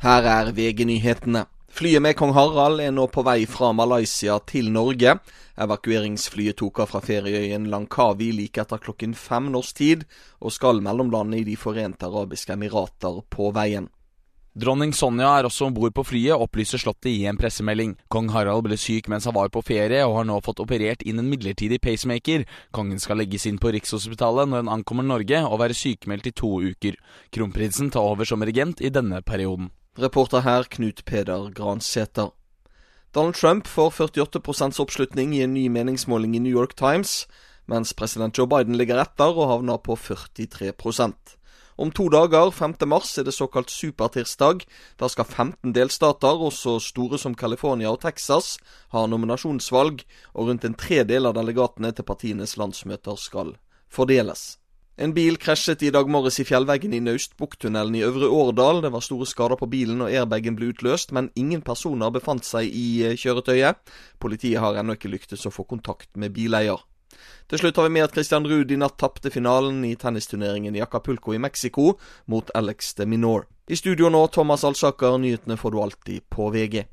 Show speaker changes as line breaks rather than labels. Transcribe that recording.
Her er VG-nyhetene. Flyet med kong Harald er nå på vei fra Malaysia til Norge. Evakueringsflyet tok av fra ferieøyen Langkawi like etter klokken fem norsk tid, og skal mellomlande i De forente arabiske emirater på veien.
Dronning Sonja er også om bord på flyet, opplyser Slottet i en pressemelding. Kong Harald ble syk mens han var på ferie, og har nå fått operert inn en midlertidig pacemaker. Kongen skal legges inn på Rikshospitalet når han ankommer Norge, og være sykemeldt i to uker. Kronprinsen tar over som regent i denne perioden.
Reporter her Knut Peder Gransæter. Donald Trump får 48 oppslutning i en ny meningsmåling i New York Times, mens president Joe Biden ligger etter og havner på 43% om to dager, 5. mars, er det såkalt supertirsdag. Da skal 15 delstater, også store som California og Texas, ha nominasjonsvalg, og rundt en tredel av delegatene til partienes landsmøter skal fordeles. En bil krasjet i dag morges i fjellveggen i Naustbukktunnelen i Øvre Årdal. Det var store skader på bilen, og airbagen ble utløst, men ingen personer befant seg i eh, kjøretøyet. Politiet har ennå ikke lyktes å få kontakt med bileier. Til slutt har vi med at Christian Ruud i natt tapte finalen i tennisturneringen i Acapulco i Mexico mot Alex de Minor. I studio nå, Thomas Alsaker. Nyhetene får du alltid på VG.